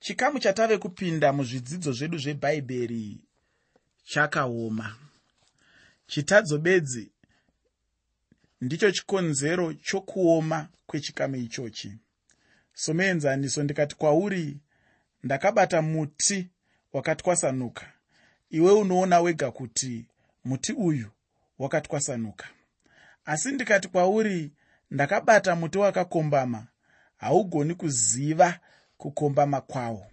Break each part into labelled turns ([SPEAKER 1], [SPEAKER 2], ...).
[SPEAKER 1] chikamu chatave kupinda muzvidzidzo zvedu zvebhaibheri chakaoma chitadzo bedzi ndicho chikonzero chokuoma kwechikamu ichochi. Somuenzaniso ndikati kwauri ndakabata muti wakatwasanuka. Iwe unoona wega kuti muti uyu wakatwasanuka. Asi ndikati kwauri ndakabata muti wakakombama haugoni kuziva kukombama kwawo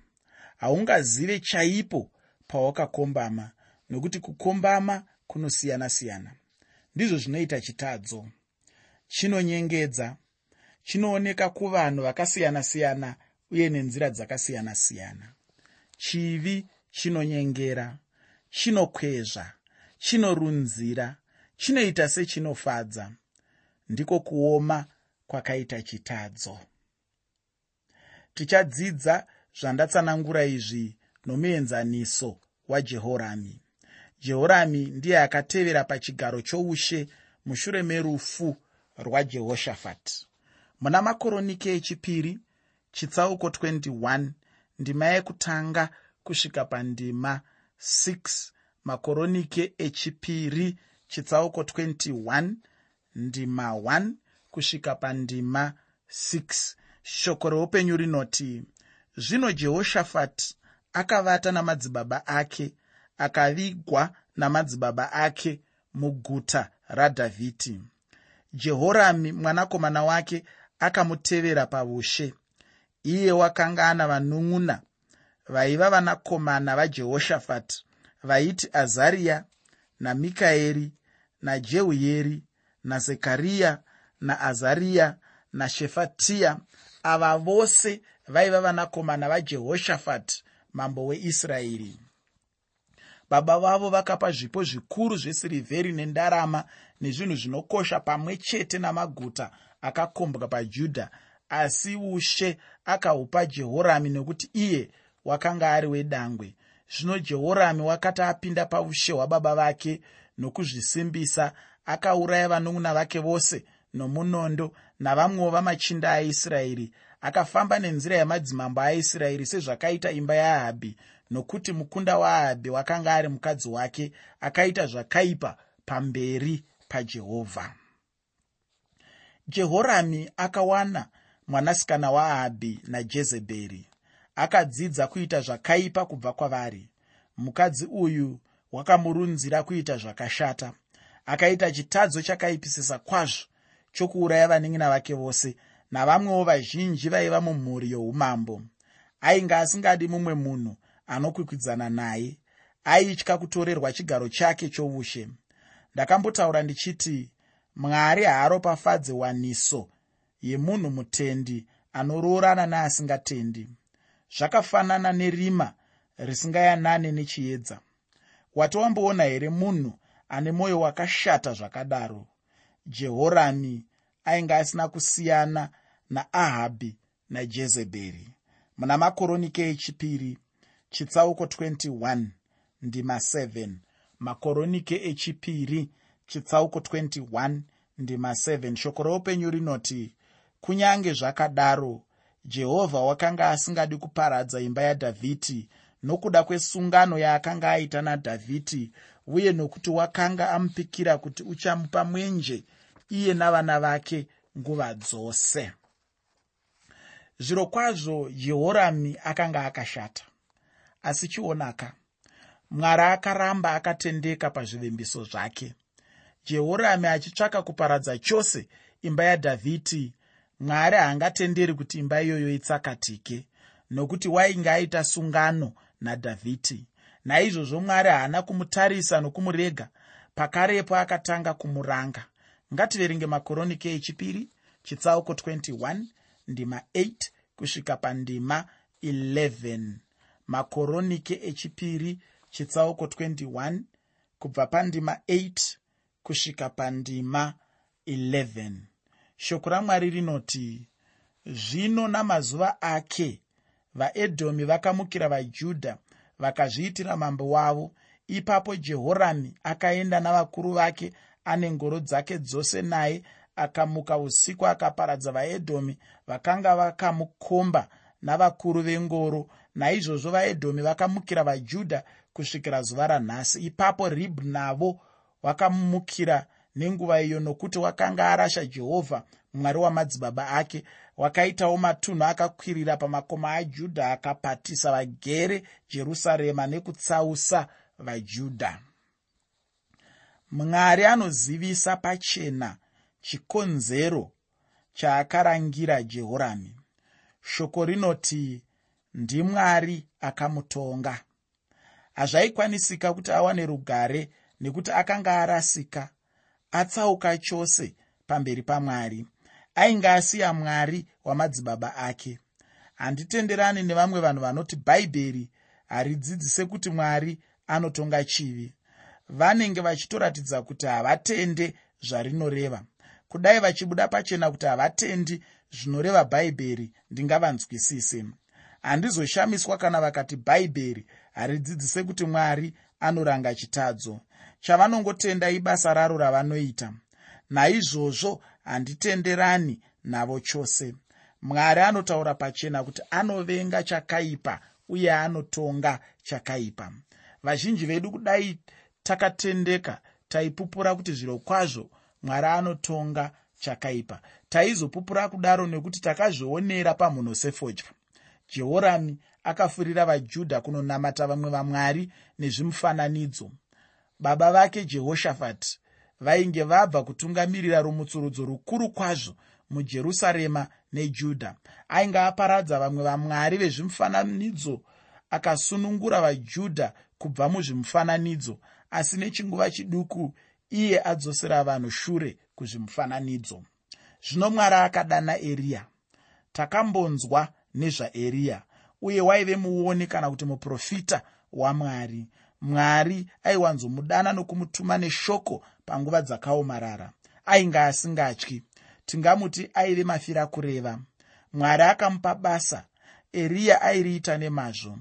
[SPEAKER 1] haungazive chaipo pawakakombama nokuti kukombama kunosiyana-siyana. Ndizvo zvinoita chitadzo. Chinonyengedza chinooneka kuvanhu vakasiyana-siyana uye nenzira dzakasiyana-siyana. Chivi chinonyengera chinokwezva chinorunzira chinoita sechinofadza. Ndiko kuoma kwakaita chitadzo tichadzidza zvandatsanangura izvi nomuenzaniso wajehorami. Jehorami ndiye akatevera pachigaro choushe mushure merufu rwajehoshafati. Muna makoronike echipiri chitsauko 21 ndima yekutanga kusvika pandima 6 makoronike echipiri chitsauko 21 ndima 1 kusvika pandima 6 shoko reupenyu rinoti zvino jehoshafati akavata namadzibaba ake akavigwa namadzibaba ake muguta radhavhidhi. Jehorami mwanakomana wake akamutevera paushe iye wakanga ana vanun'una. Vaiva vanakomana vajehoshafati vaiti azariya namikaeri najehuyeri nazekariya naazariya nashefatiya ava vose vaiva vanakomana vajehoshafati mambo weisraeri baba vavo vakapa zvipo zvikuru zvesirivheri nendarama nezvinhu zvinokosha pamwe chete namaguta akakombwa pajudha asi ushe akahupa jehorami nokuti iye wakanga ari wedangwe. Zvino jehorami wakati apinda paushe hwababa vake nokuzvisimbisa akauraya vanun'una vake vose nomunondo navamwewo vamachinda aisraeri. Akafamba nenzira yamadzimambo aisraeri sezvakaita imba yaahabhi nokuti mukunda waahabhi wakanga ari mukadzi wake akaita zvakaipa pamberi pajehovha. Jehorami akawana mwanasikana waahabhi najezebheri. Akadzidza kuita zvakaipa kubva kwavari. Mukadzi uyu wakamurunzira kuita zvakashata. Akaita chitadzo chakaipisisa kwazvo chokuuraya vaneng'ina vake vose navamwewo vazhinji vaiva mumhuri youmambo. Ainge asingadi mumwe munhu anokwikwidzana naye aitya kutorerwa chigaro chake choushe. Ndakambotaura ndichiti mwari haaropafadze waniso yemunhu mutendi anoroorana neasingatendi zvakafanana nerima risingayanane nechiedza. Wati wamboona here munhu ane mwoyo wakashata zvakadaro? Jehorami ainge asina kusiyana naahabhi najezebheri. Muna makoronike echipiri chitsauko 21 ndima 7 makoronike echipiri chitsauko 21 ndima 7 shoko roupenyu rinoti kunyange zvakadaro jehovha wakanga asingadi kuparadza imba yadhavhidhi nokuda kwesungano yaakanga aita nadhavhidhi uye nokuti wakanga amupikira kuti uchamupa mwenje iye navana vake nguva dzose. Zviro kwazvo jehorami akanga akashata asi chionaka mwari akaramba akatendeka pazvivimbiso zvake. Jehorami achitsvaka kuparadza chose imba yadhavhidhi mwari haangatenderi kuti imba iyoyo itsakatike nokuti wainge aita sungano nadhavhidhi naizvozvo mwari haana kumutarisa nokumurega pakarepo akatanga kumuranga ngativerenge makoronike echipiri chitsauko 21 ndima 8 kusvika pandima 11 makoronike echipiri chitsauko 21 kubva pandima 8 kusvika pandima 11 shoko ramwari rinoti zvino namazuva ake vaedhomi vakamukira vajudha vakazviitira mambo wavo. Ipapo jehorami akaenda navakuru vake ane ngoro dzake dzose naye akamuka usiku akaparadza vaedhomi vakanga vakamukomba navakuru vengoro. Naizvozvo vaedhomi vakamukira vajudha kusvikira zuva ranhasi. Ipapo ribhu navo wakamukira nenguva iyo nokuti wakanga arasha jehovha mwari wamadzibaba ake. Wakaitawo matunhu akakwirira pamakoma ajudha akapatisa vagere jerusarema nekutsausa vajudha mwari anozivisa pachena chikonzero chaakarangira jehorami shoko rinoti ndimwari akamutonga. Hazvaikwanisika kuti awane rugare nekuti akanga arasika. Atsauka chose pamberi pamwari. Ainge asiya mwari wamadzibaba ake. Handitenderani nevamwe vanhu vanoti bhaibheri haridzidzise kuti mwari anotonga chivi vanenge vachitoratidza kuti havatende zvarinoreva. Kudai vachibuda pachena kuti havatendi zvinoreva bhaibheri ndingavanzwisise. Handizoshamiswa kana vakati bhaibheri haridzidzise kuti mwari anoranga chitadzo. Chavanongotenda ibasa raro ravanoita. Naizvozvo handitenderani navo chose. Mwari anotaura pachena kuti anovenga chakaipa uye anotonga chakaipa. Vazhinji vedu kudai takatendeka taipupura kuti zviro kwazvo mwari anotonga chakaipa. Taizopupura kudaro nekuti takazvionera pamhunosefodya jehorami akafurira vajudha kunonamata vamwe vamwari nezvimufananidzo. Baba vake jehoshafati vainge vabva kutungamirira rumutsurudzo rukuru kwazvo mujerusarema nejudha. Ainge aparadza vamwe vamwari vezvimufananidzo akasunungura vajudha kubva muzvimufananidzo asi nechinguva chiduku iye adzosera vanhu shure kuzvimufananidzo. Zvino mwari akadana eriya takambonzwa nezvaeriya uye waive muoni kana kuti muprofita wamwari mwari. Aiwanzomudana nokumutuma neshoko panguva dzakaomarara. Ainge asingatyi tingamuti aive mafira kureva. Mwari akamupa basa. Eriya airiita nemazvo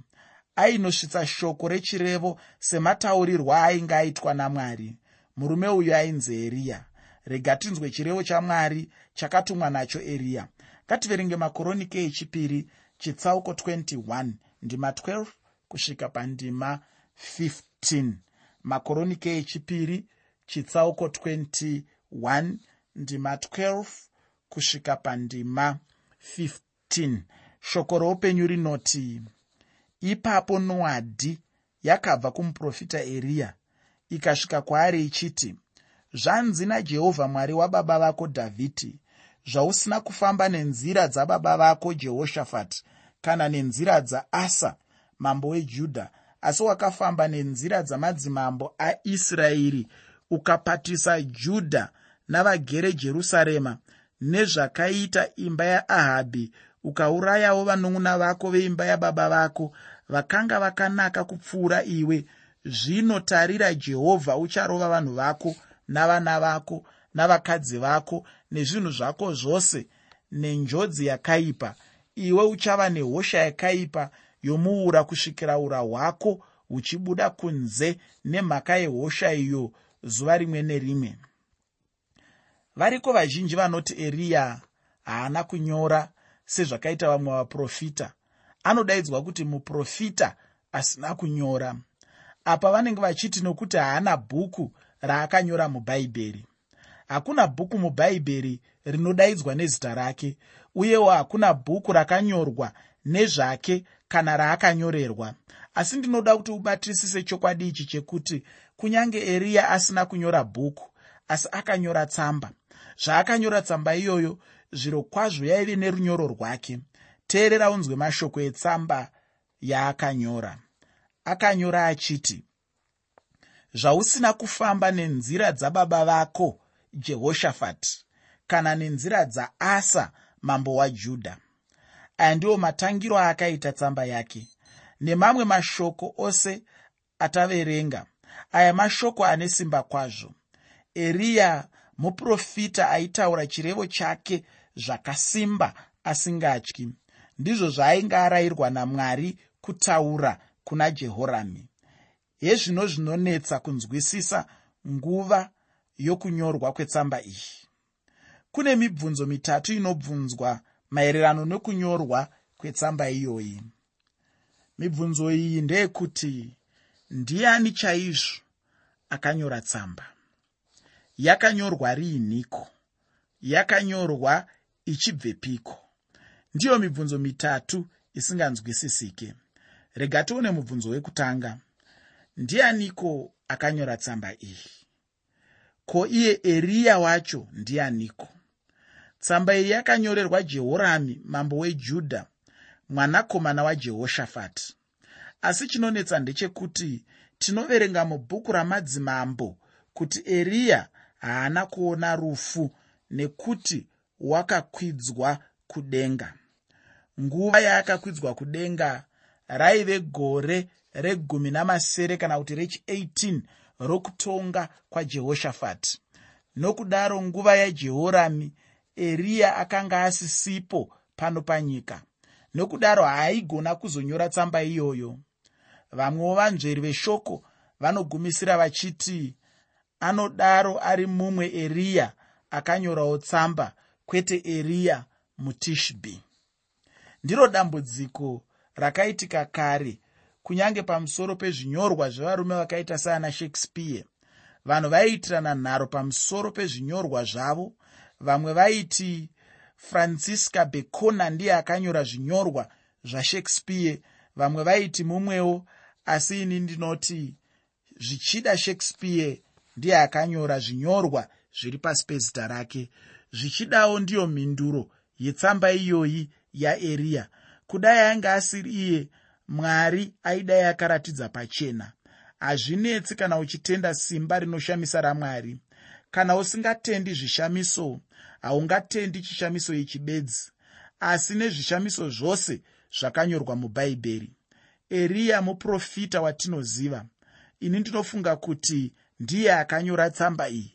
[SPEAKER 1] ainosvitsa shoko rechirevo semataurirwa ainge aitwa namwari. Murume uyu ainzi eriya rega tinzwe chirevo chamwari chakatumwa nacho eriya ngativerenge makoronike echipiri chitsauko 21 ndima 12 kusvika pandima 15 makoronike echipiri chitsauko 21 ndima 12 kusvika pandima 15 shoko roupenyu rinoti ipapo noadhi yakabva kumuprofita eriya ikasvika kwaari ichiti zvanzi najehovha mwari wababa vako dhavhidhi zvausina kufamba nenzira dzababa vako jehoshafati kana nenzira dzaasa mambo wejudha asi wakafamba nenzira dzamadzimambo aisraeri ukapatisa judha navagere jerusarema nezvakaita imba yaahabhi ukaurayawo vanun'una vako veimba yababa vako vakanga vakanaka kupfuura iwe. Zvino tarira jehovha ucharova vanhu vako navana vako navakadzi vako nezvinhu zvako zvose nenjodzi yakaipa. Iwe uchava nehosha yakaipa yomuura kusvikira ura hwako huchibuda kunze nemhaka yehosha iyo zuva rimwe nerimwe variko vazhinji vanoti eriya haana kunyora sezvakaita vamwe vaprofita. Anodaidzwa kuti muprofita asina kunyora. Apa vanenge vachiti nokuti haana bhuku raakanyora mubhaibheri hakuna bhuku mubhaibheri rinodaidzwa nezita rake uyewo hakuna bhuku rakanyorwa nezvake kana raakanyorerwa. Asi ndinoda kuti ubatisise chokwadi ichi chekuti kunyange eriya asina kunyora bhuku asi akanyora tsamba. Zvaakanyora tsamba iyoyo zviro kwazvo yaive nerunyoro rwake. Teerera unzwe mashoko etsamba yaakanyora. Akanyora achiti zvausina kufamba nenzira dzababa vako jehoshafati kana nenzira dzaasa mambo wajudha aya ndiwo matangiro aakaita tsamba yake nemamwe mashoko ose ataverenga. Aya mashoko ane simba kwazvo. Eriya muprofita aitaura chirevo chake zvakasimba asingatyi. Ndizvo zvaainge arayirwa namwari kutaura kuna jehorami. Hezvino zvinonetsa kunzwisisa nguva yokunyorwa kwetsamba iyi. Kune mibvunzo mitatu inobvunzwa maererano nekunyorwa kwetsamba iyoyi. Mibvunzo iyi ndeyekuti ndiani chaizvo akanyora tsamba yakanyorwa riiniko yakanyorwa ichibvepiko ndiyo mibvunzo mitatu isinganzwisisike. Rega tione mubvunzo wekutanga. Ndianiko akanyora tsamba iyi? Ko iye eriya wacho ndianiko? Tsamba iyi yakanyorerwa jehorami mambo wejudha mwanakomana wajehoshafati asi chinonetsa ndechekuti tinoverenga mubhuku ramadzimambo kuti eriya haana kuona rufu nekuti wakakwidzwa kudenga. Nguva yaakakwidzwa kudenga raive gore regumi namasere kana kuti rechi18 rokutonga kwajehoshafati nokudaro nguva yajehorami eriya akanga asisipo pano panyika. Nokudaro haaigona kuzonyora tsamba iyoyo. Vamwewo vanzveri veshoko vanogumisira vachiti anodaro ari mumwe eriya akanyorawo tsamba kwete eriya mutishbi. Ndiro dambudziko rakaitika kare kunyange pamusoro pezvinyorwa zvevarume vakaita seana shakespeare. Vanhu vaiitirana nharo pamusoro pezvinyorwa zvavo vamwe vaiti francisca becona ndiye akanyora zvinyorwa zvashakespeare vamwe vaiti mumwewo asi ini ndinoti zvichida shakespeare ndiye akanyora zvinyorwa zviri pasi pezita rake. Zvichidawo ndiyo mhinduro yetsamba iyoyi yaeriya kudai ainge asiri iye mwari aidai akaratidza pachena. Hazvinetsi kana uchitenda simba rinoshamisa ramwari. Kana usingatendi zvishamiso haungatendi chishamiso ichi bedzi asi nezvishamiso zvose zvakanyorwa mubhaibheri eriya muprofita watinoziva. Ini ndinofunga kuti ndiye akanyora tsamba iyi.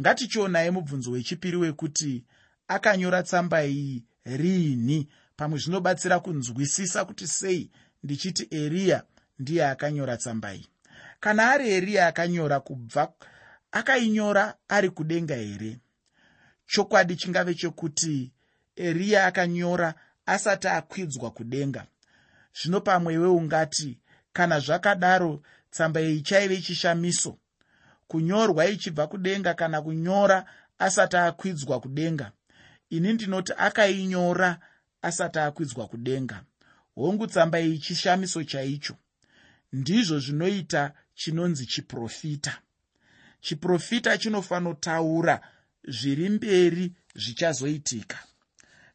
[SPEAKER 1] Ngatichionai mubvunzo wechipiri wekuti akanyora tsamba iyi riini? Pamwe zvinobatsira kunzwisisa kuti sei ndichiti eriya ndiye akanyora tsamba iyi. Kana ari eriya akanyora kubva akainyora ari kudenga here? Chokwadi chingave chekuti eriya akanyora asati akwidzwa kudenga. Zvino pamwewe ungati kana zvakadaro tsamba iyi chaive chishamiso kunyorwa ichibva kudenga kana kunyora asati akwidzwa kudenga. Ini ndinoti akainyora asati akwidzwa kudenga. Hongu tsamba iyi chishamiso chaicho. Ndizvo zvinoita chinonzi chiprofita. Chiprofita chinofanotaura zviri mberi zvichazoitika.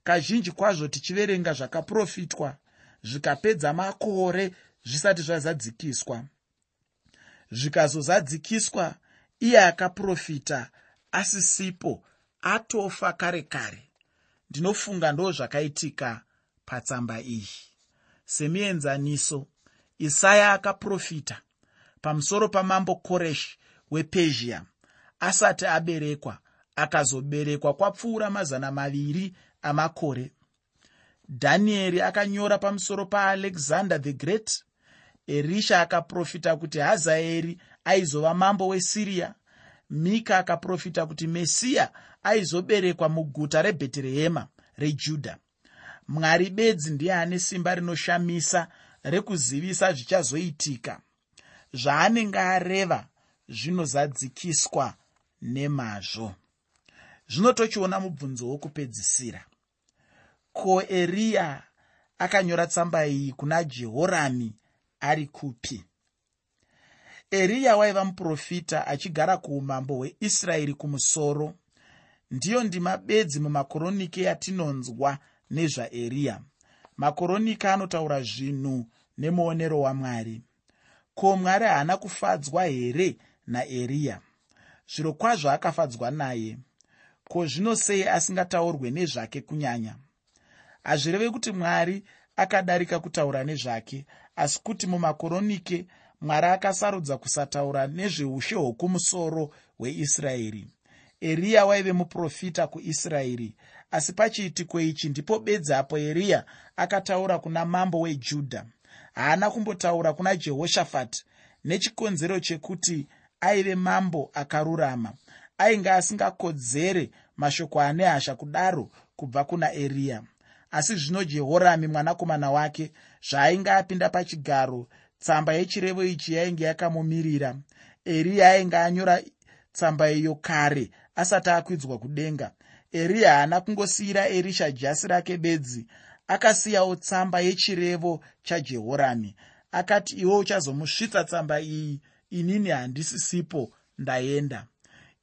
[SPEAKER 1] Kazhinji kwazvo tichiverenga zvakaprofitwa zvikapedza makore zvisati zvazadzikiswa. Zvikazozadzikiswa iye akaprofita asisipo atofa kare kare. Ndinofunga ndo zvakaitika patsamba iyi. Semienzaniso isaya akaprofita pamusoro pamambo koreshi wepezhia asati aberekwa akazoberekwa kwapfuura mazana maviri amakore. Dhanieri akanyora pamusoro paalexander the great erisha akaprofita kuti hazaeri aizova mambo wesiriya mika akaprofita kuti mesiya aizoberekwa muguta rebheterehema rejudha mwari bedzi ndiye ane simba rinoshamisa rekuzivisa zvichazoitika. Zvaanenge areva zvinozadzikiswa nemazvo. Zvino tochiona mubvunzo wokupedzisira. Ko eriya akanyora tsamba iyi kuna jehorami ari kupi? Eriya waiva muprofita achigara kuumambo hweisraeri kumusoro. Ndiyo ndima bedzi mumakoronike yatinonzwa nezvaeriya makoronika anotaura zvinhu nemuonero wamwari. Ko mwari haana kufadzwa here naeriya zviro kwazvo akafadzwa naye. Ko zvino sei asingataurwe nezvake kunyanya? Hazvireve kuti mwari akadarika kutaura nezvake asi kuti mumakoronike mwari akasarudza kusataura nezveushe hwokumusoro hweisraeri. Eriya waive muprofita kuisraeri. Asi pachiitiko ichi? Ndipo bedzi apo eriya akataura kuna mambo wejudha. Haana kumbotaura kuna jehoshafati nechikonzero chekuti aive mambo akarurama. Ainge asingakodzere mashoko ane hasha kudaro kubva kuna eriya asi zvino jehorami mwanakomana wake zvaainge apinda pachigaro tsamba yechirevo ichi yainge yakamumirira. Eriya ainge anyora tsamba iyo kare asati akwidzwa kudenga. Eriya haana kungosiyira erisha jasi rake bedzi akasiyawo tsamba yechirevo chajehorami akati iwe uchazomusvitsa tsamba iyi? Inini handisisipo ndaenda.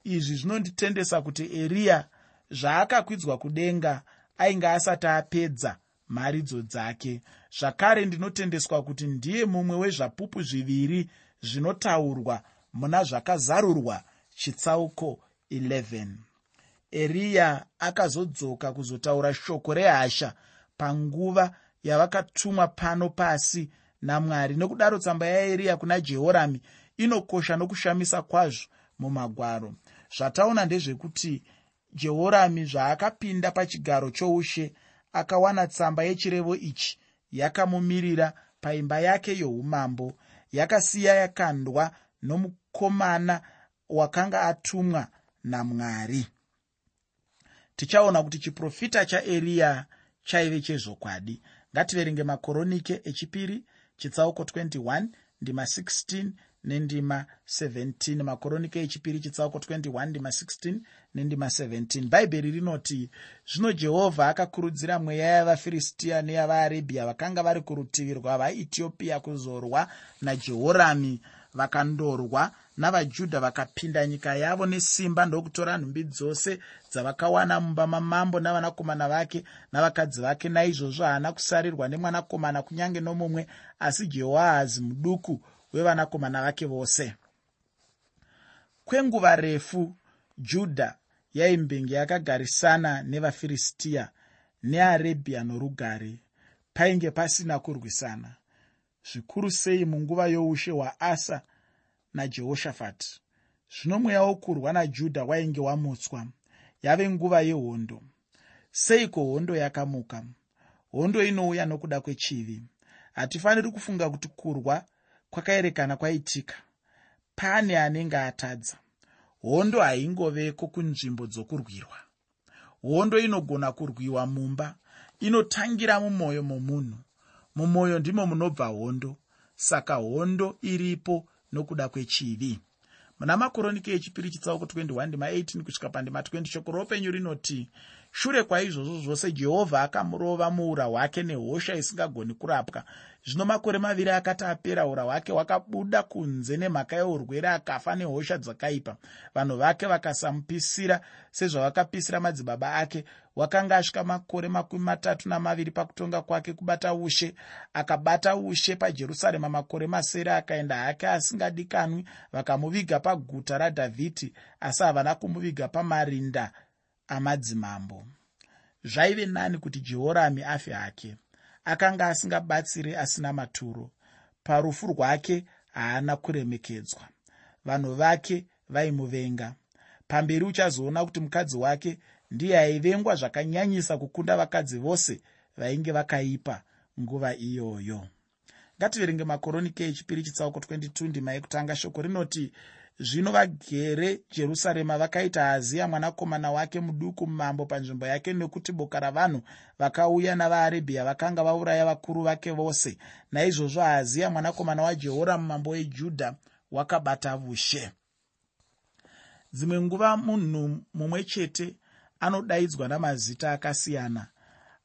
[SPEAKER 1] Izvi zvinonditendesa kuti eriya zvaakakwidzwa kudenga ainge asati apedza mharidzo dzake. Zvakare ndinotendeswa kuti ndiye mumwe wezvapupu zviviri zvinotaurwa muna zvakazarurwa chitsauko 11 eriya akazodzoka kuzotaura shoko rehasha panguva yavakatumwa pano pasi namwari. Nokudaro tsamba yaeriya kuna jehorami inokosha nokushamisa kwazvo mumagwaro. Zvataona ndezvekuti jehorami zvaakapinda pachigaro choushe akawana tsamba yechirevo ichi yakamumirira paimba yake youmambo. Yakasiya yakandwa nomukomana wakanga atumwa namwari. Tichaona kuti chiprofita chaeriya chaive chezvokwadi ngativerenge makoronike echipiri chitsauko 21 ndima 16 nendima 17 makoronike echipiri chitsauko 21 ndima 16 nendima 17 bhaibheri rinoti zvino jehovha akakurudzira mweya yavafiristiya neyavaarabhia vakanga vari kurutivi rwavaetiopia kuzorwa najehorami vakandorwa navajudha vakapinda nyika yavo nesimba ndokutora nhumbi dzose dzavakawana mumba mamambo navanakomana vake navakadzi vake. Naizvozvo haana kusarirwa nemwanakomana kunyange nomumwe asi jehoahazi muduku wevanakomana vake vose. Kwenguva refu judha yaimbenge yakagarisana nevafiristiya nearebhia norugare painge pasina kurwisana. Zvikuru sei munguva youshe hwaasa najehoshafati zvino mweya wokurwa najudha wainge wamutswa yave nguva yehondo. Seiko hondo yakamuka? Hondo inouya nokuda kwechivi. Hatifaniri kufunga kuti kurwa kwakaerekana kwaitika. Pane anenge atadza. Hondo haingoveko kunzvimbo dzokurwirwa. Hondo inogona kurwiwa mumba. Inotangira mumwoyo momunhu. Mumwoyo ndimo munobva hondo. Saka hondo iripo nokuda kwechivi. Muna makoroniki echipiri chitsauko 21 ndima 18 kusvika pandima 20 shoko roupenyu rinoti shure kwaizvozvo zvose jehovha akamurova muura hwake nehosha isingagoni kurapwa zvino makore maviri akati apera ura hwake hwakabuda kunze nemhaka yeurwere akafa nehosha dzakaipa. Vanhu vake vakasamupisira sezvavakapisira madzibaba ake. Wakanga asvika makore makumi matatu namaviri pakutonga kwake kubata ushe. Akabata ushe pajerusarema makore masere akaenda hake asingadikanwi vakamuviga paguta radhavhidhi asi havana kumuviga pamarinda amadzimambo. Zvaive nani kuti jehorami afe hake akanga asingabatsiri asina maturo. Parufu rwake haana kuremekedzwa. Vanhu vake vaimuvenga. Pamberi uchazoona kuti mukadzi wake ndiye aivengwa zvakanyanyisa kukunda vakadzi vose vainge vakaipa nguva iyoyo. Ngativerenge makoronike echipiri chitsauko 22 ndima yekutanga shoko rinoti zvino vagere jerusarema vakaita haziya mwanakomana wake muduku mambo panzvimbo yake nekuti boka ravanhu vakauya navaarebhia vakanga vauraya vakuru vake vose. Naizvozvo haziya mwanakomana wajehoramu mambo wejudha wakabata vushe. Dzimwe nguva munhu mumwe chete anodaidzwa namazita akasiyana.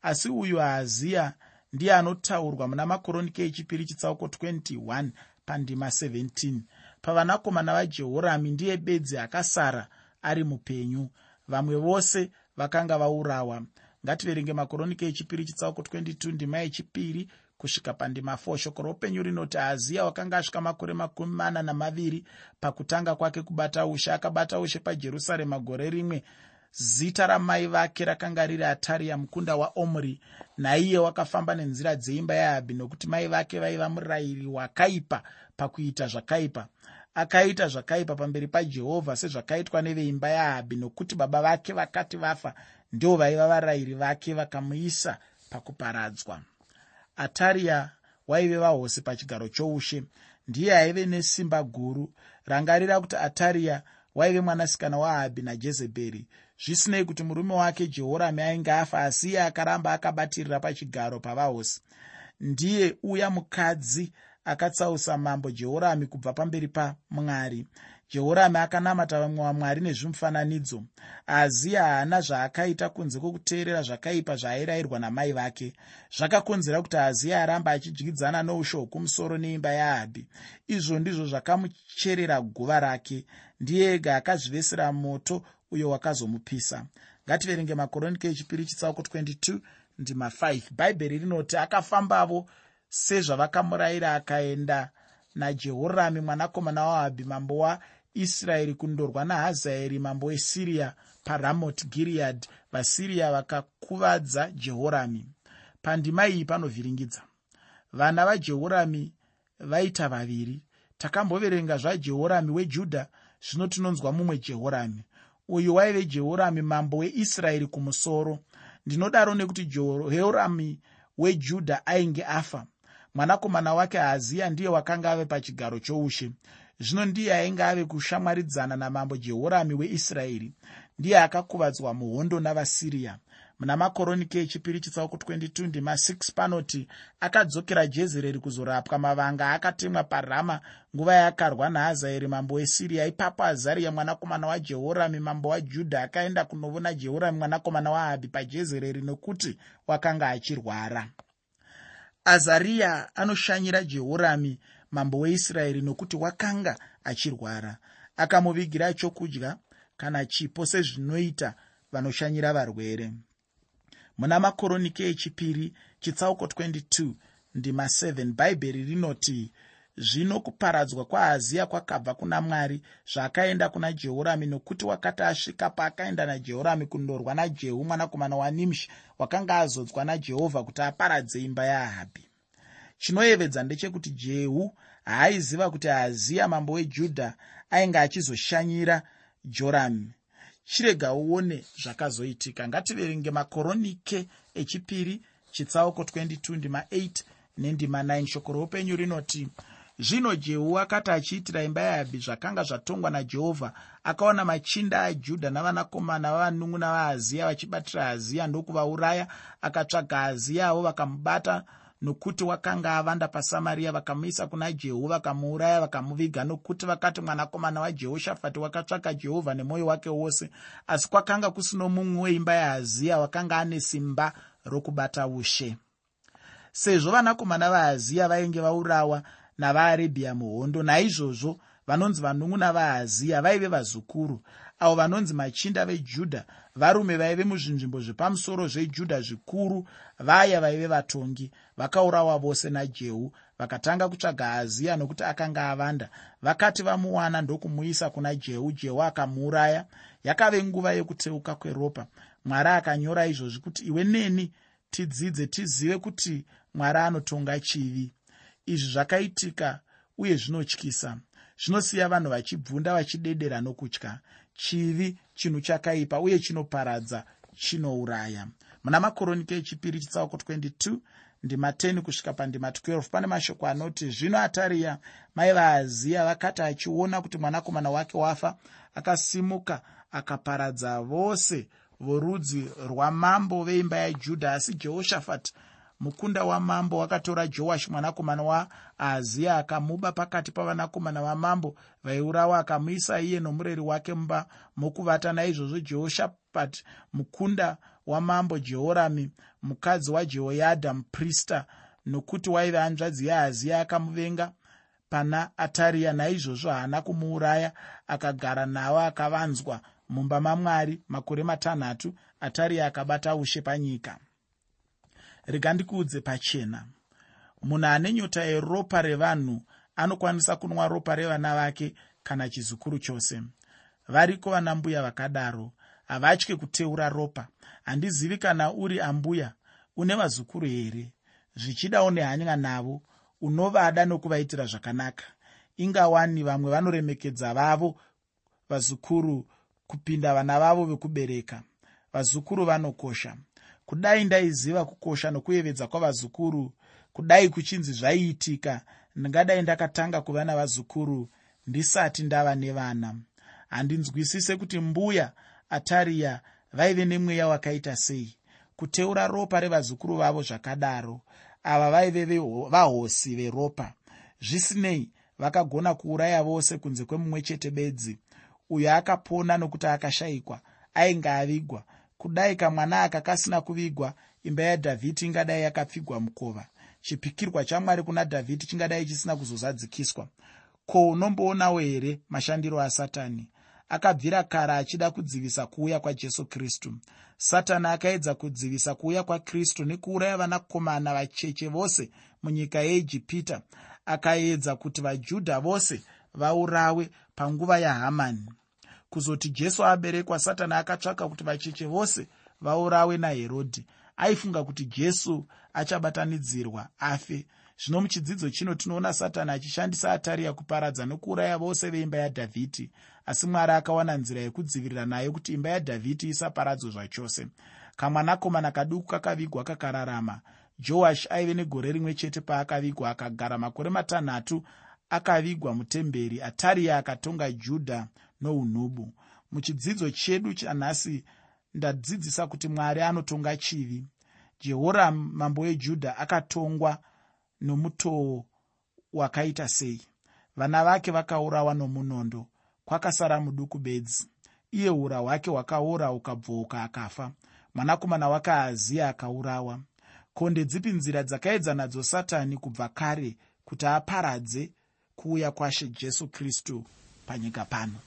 [SPEAKER 1] Asi uyu haziya ndiye anotaurwa muna makoronike echipiri chitsauko 21 pandima 17 pavanakomana vajehorami ndiye bedzi akasara ari mupenyu. Vamwe vose vakanga vaurawa. Ngativerenge makoronike echipiri chitsauko 22 ndima yechipiri kusvika pandima 4 shoko roupenyu rinoti haziya wakanga asvika makore makumi mana namaviri pakutanga kwake kubata ushe akabata ushe pajerusarema gore rimwe. Zita ramai vake rakanga riri atariya mukunda waomri naiye wakafamba nenzira dzeimba yahabhi nokuti mai vake vaiva murayiri wakaipa pakuita zvakaipa. Akaita zvakaipa pamberi pajehovha sezvakaitwa neveimba yahabhi nokuti baba vake vakati vafa ndio vaiva varayiri vake vakamuisa pakuparadzwa. Atariya waive vahosi pachigaro choushe. Ndiye aive nesimba guru. Rangarira kuti atariya waive mwanasikana waahabhi najezebheri. Zvisinei kuti murume wake jehorami ainge afa asi iye akaramba akabatirira pachigaro pavahosi. Ndiye uya mukadzi akatsausa mambo jehorami kubva pamberi pamwari. Jehorami akanamata vamwe vamwari nezvimufananidzo aziya haana zvaakaita kunze kwokuteerera zvakaipa zvaairayirwa namai vake. Zvakakonzera kuti aziya aramba achidyidzana noushe hwokumusoro neimba yahabhi. Izvo ndizvo zvakamucherera guva rake. Ndiye ega akazvivesera moto uyo wakazomupisa. Ngativerenge makoronike echipiri chitsauko 22 ndima 5 bhaibheri rinoti akafambavo sezvavakamurayira akaenda najehorami mwanakomana wahabhi mambo waisraeri kundorwa nahazaeri mambo wesiriya paramoti giriyadhi vasiriya vakakuvadza jehorami pandima iyi panovhiringidza. Vana vajehorami vaita vaviri. Takamboverenga zvajehorami wejudha zvino tinonzwa mumwe jehorami uyu waive jehorami mambo weisraeri kumusoro. Ndinodaro nekuti jehorami wejudha ainge afa mwanakomana wake haziya ndiye wakanga ave pachigaro choushe. Zvino ndiye ainge ave kushamwaridzana namambo jehorami weisraeri. Ndiye akakuvadzwa muhondo navasiriya. Muna makoronike echipiri chitsauko 22 ndima 6 panoti akadzokera jezereri kuzorapwa mavanga akatemwa parama nguva yakarwa nahazaeri mambo wesiriya. Ipapo azariya mwanakomana wajehorami mambo wajudha akaenda kunovona jehorami mwanakomana wahabhi pajezereri nokuti wakanga achirwara azariya anoshanyira jehorami mambo weisraeri nokuti wakanga achirwara. Akamuvigira chokudya kana chipo sezvinoita vanoshanyira varwere. Muna makoronike echipiri chitsauko 22 ndima 7 bhaibheri rinoti zvino kuparadzwa kwaaziya kwakabva kuna mwari zvaakaenda kuna jehorami nokuti wakati asvika paakaenda najehorami kundorwa najehu mwanakomana wanimshi wakanga azodzwa najehovha kuti aparadze imba yaahabhi chinoyevedza ndechekuti jehu haaiziva kuti aziya mambo wejudha ainge achizoshanyira jorami. Chirega uone zvakazoitika. Ngativerenge makoronike echipiri chitsauko 22 ndima 8 nendima 9 shoko roupenyu rinoti zvino jehu akati achiitira imba yahabhi zvakanga zvatongwa najehovha akaona machinda ajudha navanakomana vavanun'una vaaziya vachibatira haziya ndokuvauraya akatsvaga haziya avo vakamubata nokuti wakanga avanda pasamariya vakamuisa kuna jehu vakamuuraya vakamuviga nokuti vakati mwanakomana wajehoshafati wakatsvaka jehovha nemwoyo wake wose asi kwakanga kusino mumwe weimba yahaziya wakanga ane simba rokubata ushe. Sezvo vanakomana vahaziya vainge vaurawa navaarebhiya muhondo. Naizvozvo vanonzi vanun'una vahaziya vaive vazukuru. Avo vanonzi machinda vejudha varume vaive muzvinzvimbo zvepamusoro zvejudha zvikuru vaya vaive vatongi vakaurawa vose najehu vakatanga kutsvaga haziya nokuti akanga avanda. Vakati vamuwana ndokumuisa kuna jehu jehu akamuuraya. Yakave nguva yekuteuka kweropa. Mwari akanyora izvozvi kuti iwe neni tidzidze tizive kuti mwari anotonga chivi izvi zvakaitika uye zvinotyisa. Zvinosiya vanhu vachibvunda vachidedera nokutya. Chivi chinhu chakaipa uye chinoparadza chinouraya. Muna makoronike echipiri chitsauko 22 ndima 10 kusvika pandima 12 pane mashoko anoti zvino atariya mai vaaziya vakati achiona kuti mwanakomana wake wafa akasimuka akaparadza vose vorudzi rwamambo veimba yajudha asi jehoshafati mukunda wamambo wakatora joashi mwanakomana waahaziya akamuba pakati pavanakomana vamambo vaiurawa akamuisa iye nomureri wake mumba mokuvata. Naizvozvo jehoshapati mukunda wamambo jehorami mukadzi wajehoyadha muprista nokuti waive hanzvadzi yahaziya akamuvenga pana atariya naizvozvo haana kumuuraya akagara navo akavanzwa mumba mamwari makore matanhatu. Atariya akabata ushe panyika rega ndikuudze pachena. Munhu ane nyota yeropa revanhu anokwanisa kunwa ropa revana vake kana chizukuru chose. Variko vanambuya vakadaro? Havatye kuteura ropa. Handizivi kana uri ambuya une vazukuru here? Zvichidawo nehanya navo unovada nokuvaitira zvakanaka. Ingawani vamwe vanoremekedza vavo vazukuru kupinda vana vavo vekubereka. Vazukuru vanokosha kudai ndaiziva kukosha nokuyevedza kwavazukuru kudai kuchinzi zvaiitika ndingadai ndakatanga kuva navazukuru ndisati ndava nevana. Handinzwisise kuti mbuya atariya vaive nemweya wakaita sei kuteura ropa revazukuru vavo zvakadaro. Ava vaive vahosi veropa. Zvisinei vakagona kuuraya vose kunze kwemumwe chete bedzi. Uyo akapona nokuti akashayikwa ainge avigwa kudai kamwana aka kasina kuvigwa imba yadhavhidhi ingadai yakapfigwa mukova. Chipikirwa chamwari kuna dhavhidhi chingadai chisina kuzozadzikiswa. Ko unomboonawo here mashandiro asatani? Akabvira kare achida kudzivisa kuuya kwajesu kristu. Satani akaedza kudzivisa kuuya kwakristu nekuuraya vanakomana vacheche vose munyika yeijipita akaedza kuti vajudha vose vaurawe panguva yahamani kuzoti jesu aberekwa satani akatsvaka kuti vacheche vose vaurawe naherodhi. Aifunga kuti jesu achabatanidzirwa afe. Zvino muchidzidzo chino tinoona satani achishandisa atariya kuparadza nokuuraya vose veimba yadhavhidhi. Asi mwari akawana nzira yekudzivirira nayo kuti imba yadhavhidhi isaparadzwe zvachose. Kamwanakomana kaduku kakavigwa kakararama. Joashi aive negore rimwe chete paakavigwa akagara makore matanhatu akavigwa mutemberi. Atariya akatonga judha nounhubu muchidzidzo chedu chanhasi ndadzidzisa kuti mwari anotonga chivi. Jehoramu mambo wejudha akatongwa nomutoo wakaita sei. Vana vake vakaurawa nomunondo kwakasara muduku bedzi. Iye ura hwake hwakaora ukabvouka akafa. Mwanakomana wake ahaziya akaurawa. Ko ndedzipi nzira dzakaedza nadzo satani kubva kare kuti aparadze kuuya kwashe jesu kristu panyika pano